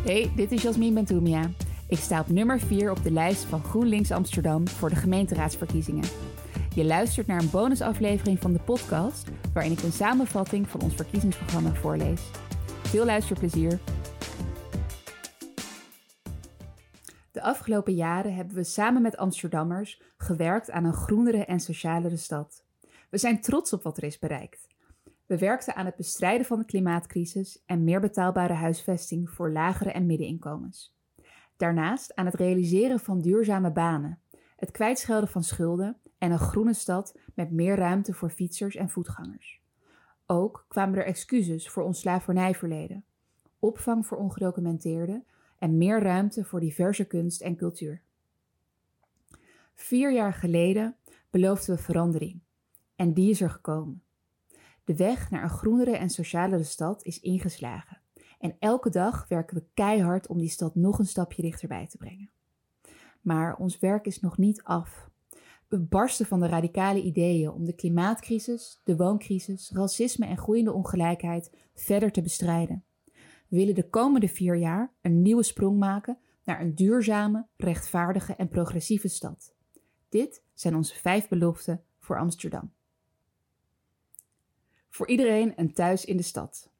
Hey, dit is Jasmine Bentoumia. Ik sta op nummer 4 op de lijst van GroenLinks Amsterdam voor de gemeenteraadsverkiezingen. Je luistert naar een bonusaflevering van de podcast waarin ik een samenvatting van ons verkiezingsprogramma voorlees. Veel luisterplezier. De afgelopen jaren hebben we samen met Amsterdammers gewerkt aan een groenere en socialere stad. We zijn trots op wat er is bereikt. We werkten aan het bestrijden van de klimaatcrisis en meer betaalbare huisvesting voor lagere en middeninkomens. Daarnaast aan het realiseren van duurzame banen, het kwijtschelden van schulden en een groene stad met meer ruimte voor fietsers en voetgangers. Ook kwamen er excuses voor ons slavernijverleden, opvang voor ongedocumenteerden en meer ruimte voor diverse kunst en cultuur. Vier jaar geleden beloofden we verandering en die is er gekomen. De weg naar een groenere en socialere stad is ingeslagen. En elke dag werken we keihard om die stad nog een stapje dichterbij te brengen. Maar ons werk is nog niet af. We barsten van de radicale ideeën om de klimaatcrisis, de wooncrisis, racisme en groeiende ongelijkheid verder te bestrijden. We willen de komende vier jaar een nieuwe sprong maken naar een duurzame, rechtvaardige en progressieve stad. Dit zijn onze vijf beloften voor Amsterdam. Voor iedereen een thuis in de stad.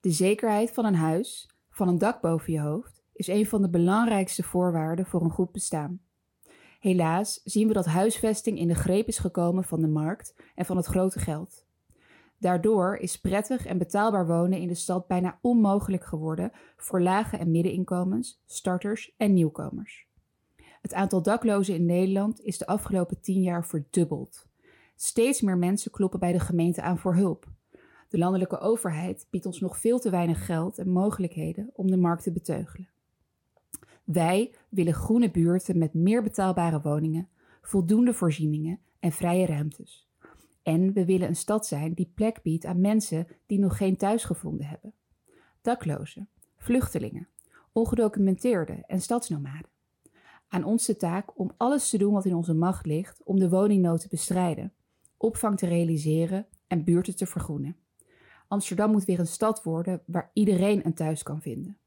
De zekerheid van een huis, van een dak boven je hoofd, is een van de belangrijkste voorwaarden voor een goed bestaan. Helaas zien we dat huisvesting in de greep is gekomen van de markt en van het grote geld. Daardoor is prettig en betaalbaar wonen in de stad bijna onmogelijk geworden voor lage en middeninkomens, starters en nieuwkomers. Het aantal daklozen in Nederland is de afgelopen tien jaar verdubbeld. Steeds meer mensen kloppen bij de gemeente aan voor hulp. De landelijke overheid biedt ons nog veel te weinig geld en mogelijkheden om de markt te beteugelen. Wij willen groene buurten met meer betaalbare woningen, voldoende voorzieningen en vrije ruimtes. En we willen een stad zijn die plek biedt aan mensen die nog geen thuis gevonden hebben. Daklozen, vluchtelingen, ongedocumenteerden en stadsnomaden. Aan ons de taak om alles te doen wat in onze macht ligt om de woningnood te bestrijden opvang te realiseren en buurten te vergroenen. Amsterdam moet weer een stad worden waar iedereen een thuis kan vinden.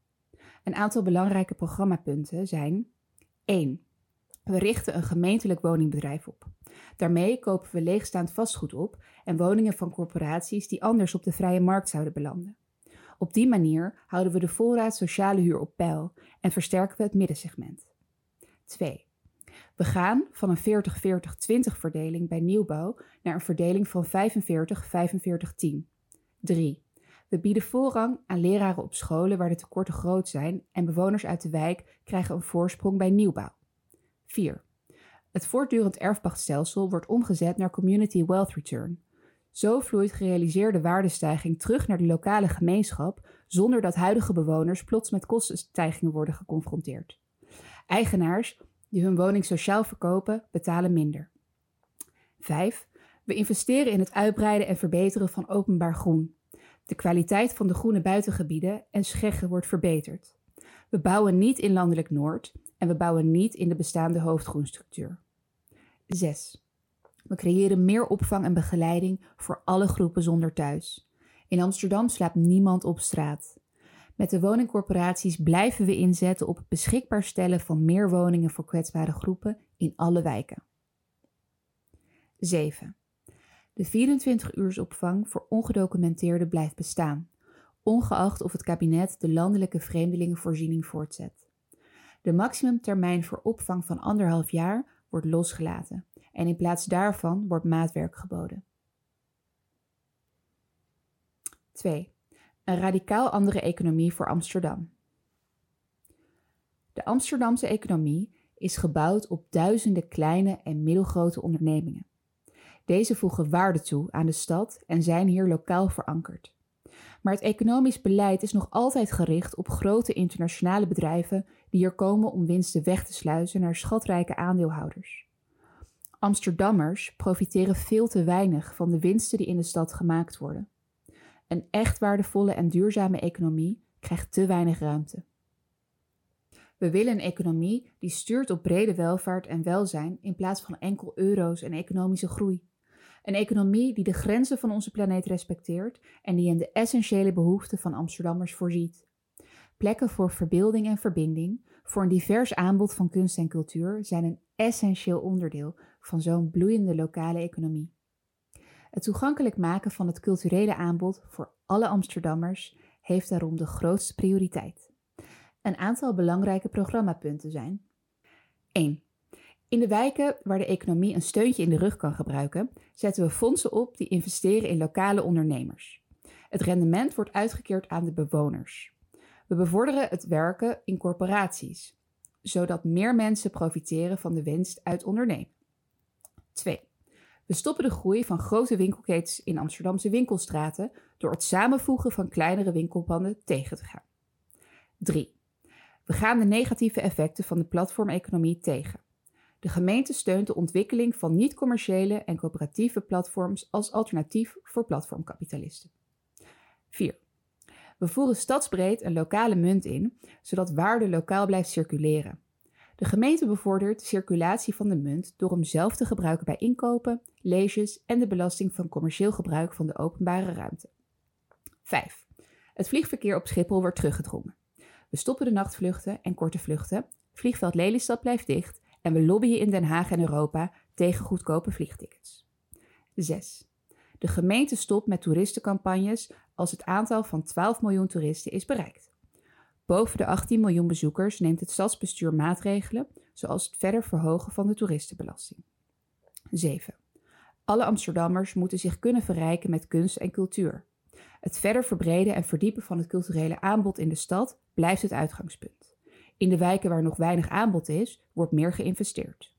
Een aantal belangrijke programmapunten zijn 1. We richten een gemeentelijk woningbedrijf op. Daarmee kopen we leegstaand vastgoed op en woningen van corporaties die anders op de vrije markt zouden belanden. Op die manier houden we de voorraad sociale huur op peil en versterken we het middensegment. 2. We gaan van een 40-40-20 verdeling bij nieuwbouw naar een verdeling van 45-45-10. 3. We bieden voorrang aan leraren op scholen waar de tekorten groot zijn en bewoners uit de wijk krijgen een voorsprong bij nieuwbouw. 4. Het voortdurend erfpachtstelsel wordt omgezet naar Community Wealth Return. Zo vloeit gerealiseerde waardestijging terug naar de lokale gemeenschap zonder dat huidige bewoners plots met kostenstijgingen worden geconfronteerd. Eigenaars die hun woning sociaal verkopen, betalen minder. 5. We investeren in het uitbreiden en verbeteren van openbaar groen. De kwaliteit van de groene buitengebieden en scheggen wordt verbeterd. We bouwen niet in landelijk Noord en we bouwen niet in de bestaande hoofdgroenstructuur. 6. We creëren meer opvang en begeleiding voor alle groepen zonder thuis. In Amsterdam slaapt niemand op straat. Met de woningcorporaties blijven we inzetten op het beschikbaar stellen van meer woningen voor kwetsbare groepen in alle wijken. 7. De 24-uursopvang voor ongedocumenteerden blijft bestaan, ongeacht of het kabinet de landelijke vreemdelingenvoorziening voortzet. De maximumtermijn voor opvang van anderhalf jaar wordt losgelaten en in plaats daarvan wordt maatwerk geboden. 2. Een radicaal andere economie voor Amsterdam. De Amsterdamse economie is gebouwd op duizenden kleine en middelgrote ondernemingen. Deze voegen waarde toe aan de stad en zijn hier lokaal verankerd. Maar het economisch beleid is nog altijd gericht op grote internationale bedrijven die hier komen om winsten weg te sluizen naar schatrijke aandeelhouders. Amsterdammers profiteren veel te weinig van de winsten die in de stad gemaakt worden. Een echt waardevolle en duurzame economie krijgt te weinig ruimte. We willen een economie die stuurt op brede welvaart en welzijn in plaats van enkel euro's en economische groei. Een economie die de grenzen van onze planeet respecteert en die in de essentiële behoeften van Amsterdammers voorziet. plekken voor verbeelding en verbinding, voor een divers aanbod van kunst en cultuur zijn een essentieel onderdeel van zo'n bloeiende lokale economie. Het toegankelijk maken van het culturele aanbod voor alle Amsterdammers heeft daarom de grootste prioriteit. Een aantal belangrijke programmapunten zijn: 1. In de wijken waar de economie een steuntje in de rug kan gebruiken, zetten we fondsen op die investeren in lokale ondernemers. Het rendement wordt uitgekeerd aan de bewoners. We bevorderen het werken in corporaties, zodat meer mensen profiteren van de winst uit ondernemen. 2. We stoppen de groei van grote winkelketens in Amsterdamse winkelstraten door het samenvoegen van kleinere winkelpanden tegen te gaan. 3. We gaan de negatieve effecten van de platformeconomie tegen. De gemeente steunt de ontwikkeling van niet-commerciële en coöperatieve platforms als alternatief voor platformkapitalisten. 4. We voeren stadsbreed een lokale munt in, zodat waarde lokaal blijft circuleren. De gemeente bevordert de circulatie van de munt door hem zelf te gebruiken bij inkopen, leges en de belasting van commercieel gebruik van de openbare ruimte. 5. Het vliegverkeer op Schiphol wordt teruggedrongen. We stoppen de nachtvluchten en korte vluchten, vliegveld Lelystad blijft dicht en we lobbyen in Den Haag en Europa tegen goedkope vliegtickets. 6. De gemeente stopt met toeristencampagnes als het aantal van 12 miljoen toeristen is bereikt. Boven de 18 miljoen bezoekers neemt het stadsbestuur maatregelen, zoals het verder verhogen van de toeristenbelasting. 7. Alle Amsterdammers moeten zich kunnen verrijken met kunst en cultuur. Het verder verbreden en verdiepen van het culturele aanbod in de stad blijft het uitgangspunt. In de wijken waar nog weinig aanbod is, wordt meer geïnvesteerd.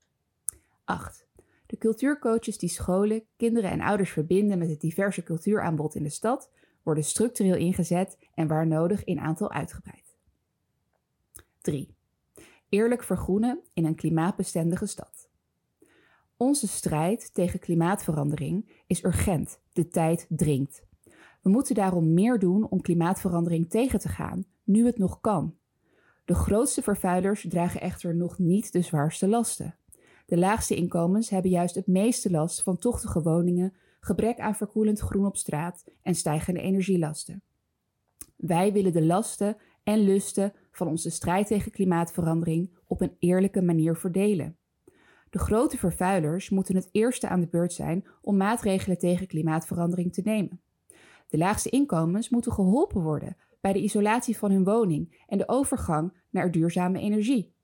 8. De cultuurcoaches die scholen, kinderen en ouders verbinden met het diverse cultuuraanbod in de stad, worden structureel ingezet en waar nodig in aantal uitgebreid. 3. Eerlijk vergroenen in een klimaatbestendige stad. Onze strijd tegen klimaatverandering is urgent, de tijd dringt. We moeten daarom meer doen om klimaatverandering tegen te gaan, nu het nog kan. De grootste vervuilers dragen echter nog niet de zwaarste lasten. De laagste inkomens hebben juist het meeste last van tochtige woningen, gebrek aan verkoelend groen op straat en stijgende energielasten. Wij willen de lasten en lusten van onze strijd tegen klimaatverandering op een eerlijke manier verdelen. De grote vervuilers moeten het eerste aan de beurt zijn om maatregelen tegen klimaatverandering te nemen. De laagste inkomens moeten geholpen worden bij de isolatie van hun woning en de overgang naar duurzame energie.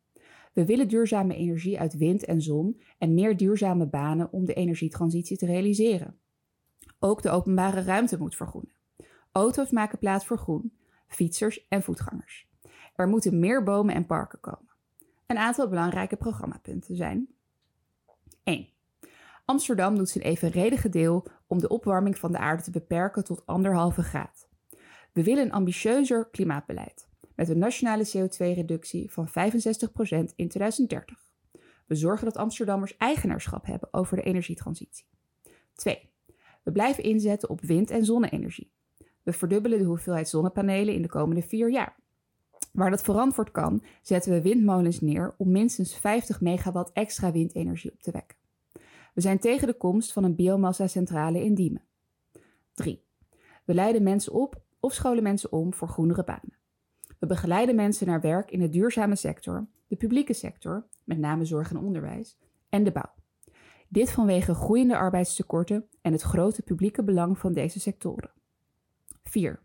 We willen duurzame energie uit wind en zon en meer duurzame banen om de energietransitie te realiseren. Ook de openbare ruimte moet vergroenen. Auto's maken plaats voor groen, fietsers en voetgangers. Er moeten meer bomen en parken komen. Een aantal belangrijke programmapunten zijn: 1. Amsterdam doet zijn evenredige deel om de opwarming van de aarde te beperken tot anderhalve graad. We willen een ambitieuzer klimaatbeleid met een nationale CO2-reductie van 65% in 2030. We zorgen dat Amsterdammers eigenaarschap hebben over de energietransitie. 2. We blijven inzetten op wind- en zonne-energie. We verdubbelen de hoeveelheid zonnepanelen in de komende vier jaar. Waar dat verantwoord kan, zetten we windmolens neer om minstens 50 megawatt extra windenergie op te wekken. We zijn tegen de komst van een biomassa-centrale in Diemen. 3. We leiden mensen op of scholen mensen om voor groenere banen. We begeleiden mensen naar werk in de duurzame sector, de publieke sector, met name zorg en onderwijs, en de bouw. Dit vanwege groeiende arbeidstekorten en het grote publieke belang van deze sectoren. 4.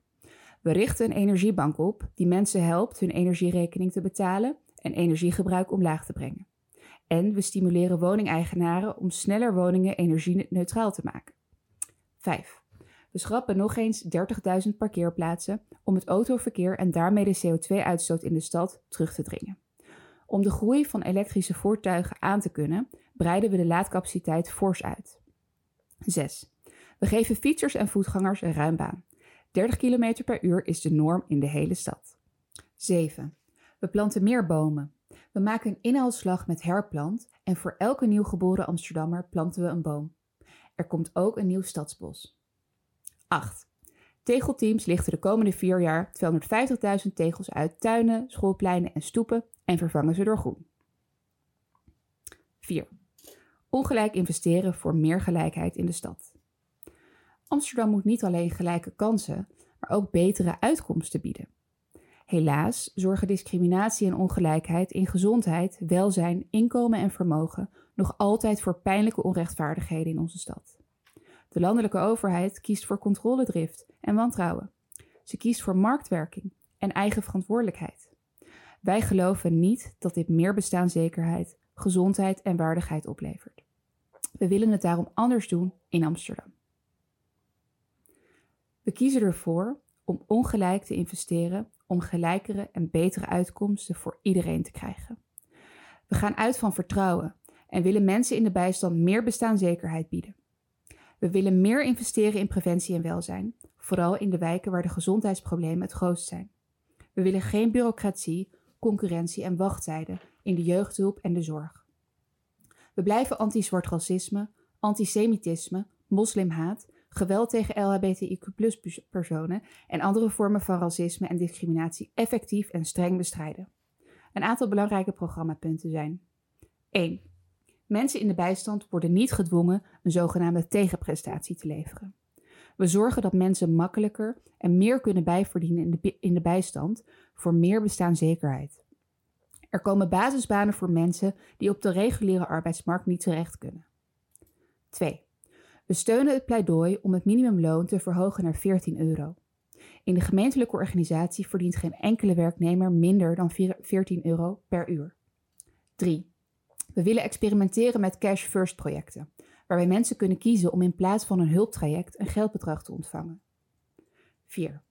We richten een energiebank op die mensen helpt hun energierekening te betalen en energiegebruik omlaag te brengen. En we stimuleren woningeigenaren om sneller woningen energie-neutraal te maken. 5. We schrappen nog eens 30.000 parkeerplaatsen om het autoverkeer en daarmee de CO2-uitstoot in de stad terug te dringen. Om de groei van elektrische voertuigen aan te kunnen, breiden we de laadcapaciteit fors uit. 6. We geven fietsers en voetgangers een ruim baan. 30 km per uur is de norm in de hele stad. 7. We planten meer bomen. We maken een inhaalslag met herplant en voor elke nieuw geboren Amsterdammer planten we een boom. Er komt ook een nieuw stadsbos. 8. Tegelteams lichten de komende vier jaar 250.000 tegels uit tuinen, schoolpleinen en stoepen en vervangen ze door groen. 4. Ongelijk investeren voor meer gelijkheid in de stad. Amsterdam moet niet alleen gelijke kansen, maar ook betere uitkomsten bieden. Helaas zorgen discriminatie en ongelijkheid in gezondheid, welzijn, inkomen en vermogen nog altijd voor pijnlijke onrechtvaardigheden in onze stad. De landelijke overheid kiest voor controledrift en wantrouwen. Ze kiest voor marktwerking en eigen verantwoordelijkheid. Wij geloven niet dat dit meer bestaanszekerheid, gezondheid en waardigheid oplevert. We willen het daarom anders doen in Amsterdam. We kiezen ervoor om ongelijk te investeren om gelijkere en betere uitkomsten voor iedereen te krijgen. We gaan uit van vertrouwen en willen mensen in de bijstand meer bestaanszekerheid bieden. We willen meer investeren in preventie en welzijn, vooral in de wijken waar de gezondheidsproblemen het grootst zijn. We willen geen bureaucratie, concurrentie en wachttijden in de jeugdhulp en de zorg. We blijven anti-zwart racisme, antisemitisme, moslimhaat, geweld tegen LHBTIQ-personen en andere vormen van racisme en discriminatie effectief en streng bestrijden. Een aantal belangrijke programmapunten zijn: 1. Mensen in de bijstand worden niet gedwongen een zogenaamde tegenprestatie te leveren. We zorgen dat mensen makkelijker en meer kunnen bijverdienen in de, in de bijstand voor meer bestaanszekerheid. Er komen basisbanen voor mensen die op de reguliere arbeidsmarkt niet terecht kunnen. 2. We steunen het pleidooi om het minimumloon te verhogen naar 14 euro. In de gemeentelijke organisatie verdient geen enkele werknemer minder dan 14 euro per uur. 3. We willen experimenteren met cash first projecten, waarbij mensen kunnen kiezen om in plaats van een hulptraject een geldbedrag te ontvangen. 4.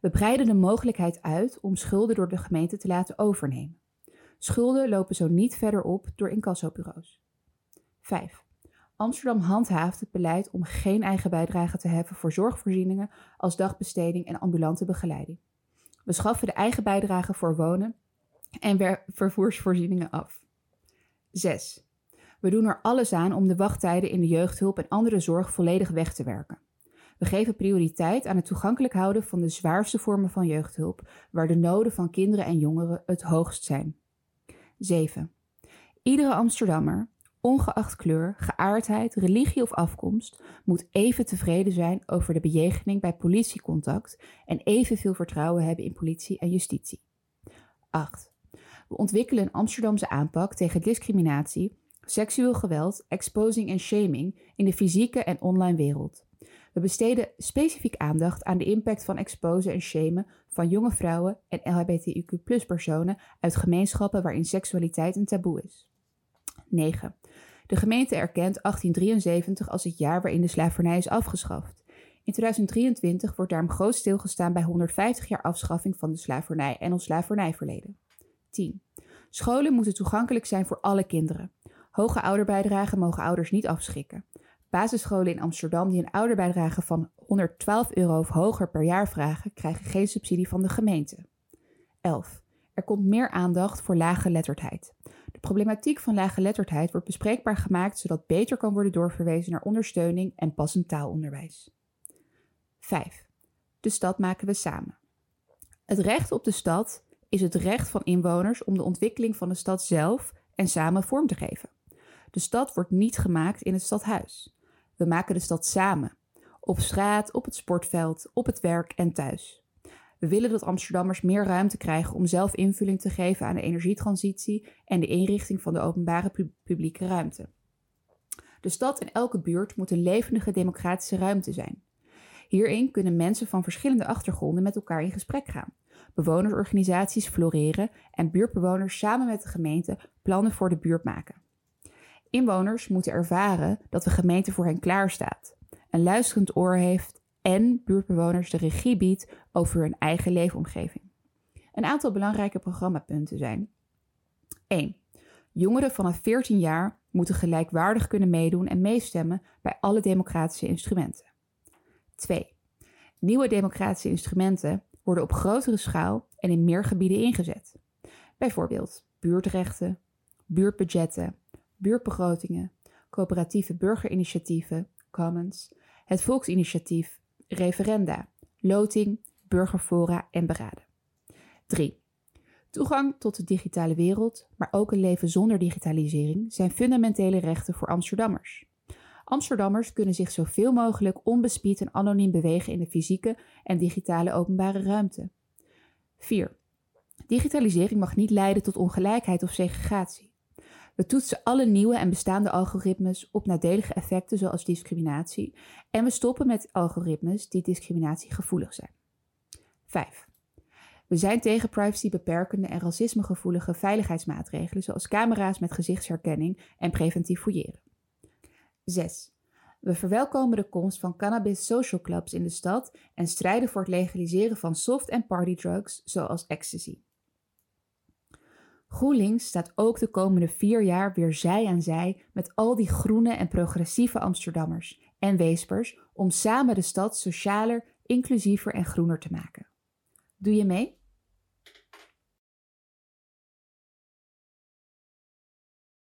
We breiden de mogelijkheid uit om schulden door de gemeente te laten overnemen. Schulden lopen zo niet verder op door incassobureaus. 5. Amsterdam handhaaft het beleid om geen eigen bijdrage te heffen voor zorgvoorzieningen als dagbesteding en ambulante begeleiding. We schaffen de eigen bijdrage voor wonen en vervoersvoorzieningen af. 6. We doen er alles aan om de wachttijden in de jeugdhulp en andere zorg volledig weg te werken. We geven prioriteit aan het toegankelijk houden van de zwaarste vormen van jeugdhulp, waar de noden van kinderen en jongeren het hoogst zijn. 7. Iedere Amsterdammer, ongeacht kleur, geaardheid, religie of afkomst, moet even tevreden zijn over de bejegening bij politiecontact en evenveel vertrouwen hebben in politie en justitie. 8. We ontwikkelen een Amsterdamse aanpak tegen discriminatie, seksueel geweld, exposing en shaming in de fysieke en online wereld. We besteden specifiek aandacht aan de impact van exposen en shamen van jonge vrouwen en LHBTIQ-personen uit gemeenschappen waarin seksualiteit een taboe is. 9. De gemeente erkent 1873 als het jaar waarin de slavernij is afgeschaft. In 2023 wordt daarom groot stilgestaan bij 150 jaar afschaffing van de slavernij en ons slavernijverleden. 10. Scholen moeten toegankelijk zijn voor alle kinderen. Hoge ouderbijdragen mogen ouders niet afschrikken. Basisscholen in Amsterdam die een ouderbijdrage van 112 euro of hoger per jaar vragen, krijgen geen subsidie van de gemeente. 11. Er komt meer aandacht voor lage letterdheid. De problematiek van lage letterdheid wordt bespreekbaar gemaakt zodat beter kan worden doorverwezen naar ondersteuning en passend taalonderwijs. 5. De stad maken we samen. Het recht op de stad is het recht van inwoners om de ontwikkeling van de stad zelf en samen vorm te geven. De stad wordt niet gemaakt in het stadhuis. We maken de stad samen. Op straat, op het sportveld, op het werk en thuis. We willen dat Amsterdammers meer ruimte krijgen om zelf invulling te geven aan de energietransitie en de inrichting van de openbare publieke ruimte. De stad en elke buurt moet een levendige democratische ruimte zijn. Hierin kunnen mensen van verschillende achtergronden met elkaar in gesprek gaan. Bewonersorganisaties floreren en buurtbewoners samen met de gemeente plannen voor de buurt maken. Inwoners moeten ervaren dat de gemeente voor hen klaarstaat, een luisterend oor heeft en buurtbewoners de regie biedt over hun eigen leefomgeving. Een aantal belangrijke programmapunten zijn: 1. Jongeren vanaf 14 jaar moeten gelijkwaardig kunnen meedoen en meestemmen bij alle democratische instrumenten. 2. Nieuwe democratische instrumenten worden op grotere schaal en in meer gebieden ingezet. Bijvoorbeeld buurtrechten, buurtbudgetten, buurtbegrotingen, coöperatieve burgerinitiatieven, commons, het volksinitiatief, referenda, loting, burgerfora en beraden. 3. Toegang tot de digitale wereld, maar ook een leven zonder digitalisering, zijn fundamentele rechten voor Amsterdammers. Amsterdammers kunnen zich zoveel mogelijk onbespied en anoniem bewegen in de fysieke en digitale openbare ruimte. 4. Digitalisering mag niet leiden tot ongelijkheid of segregatie. We toetsen alle nieuwe en bestaande algoritmes op nadelige effecten zoals discriminatie en we stoppen met algoritmes die discriminatiegevoelig zijn. 5. We zijn tegen privacybeperkende en racismegevoelige veiligheidsmaatregelen zoals camera's met gezichtsherkenning en preventief fouilleren. 6. We verwelkomen de komst van cannabis social clubs in de stad en strijden voor het legaliseren van soft- en partydrugs zoals ecstasy. GroenLinks staat ook de komende vier jaar weer zij aan zij met al die groene en progressieve Amsterdammers en Weespers om samen de stad socialer, inclusiever en groener te maken. Doe je mee?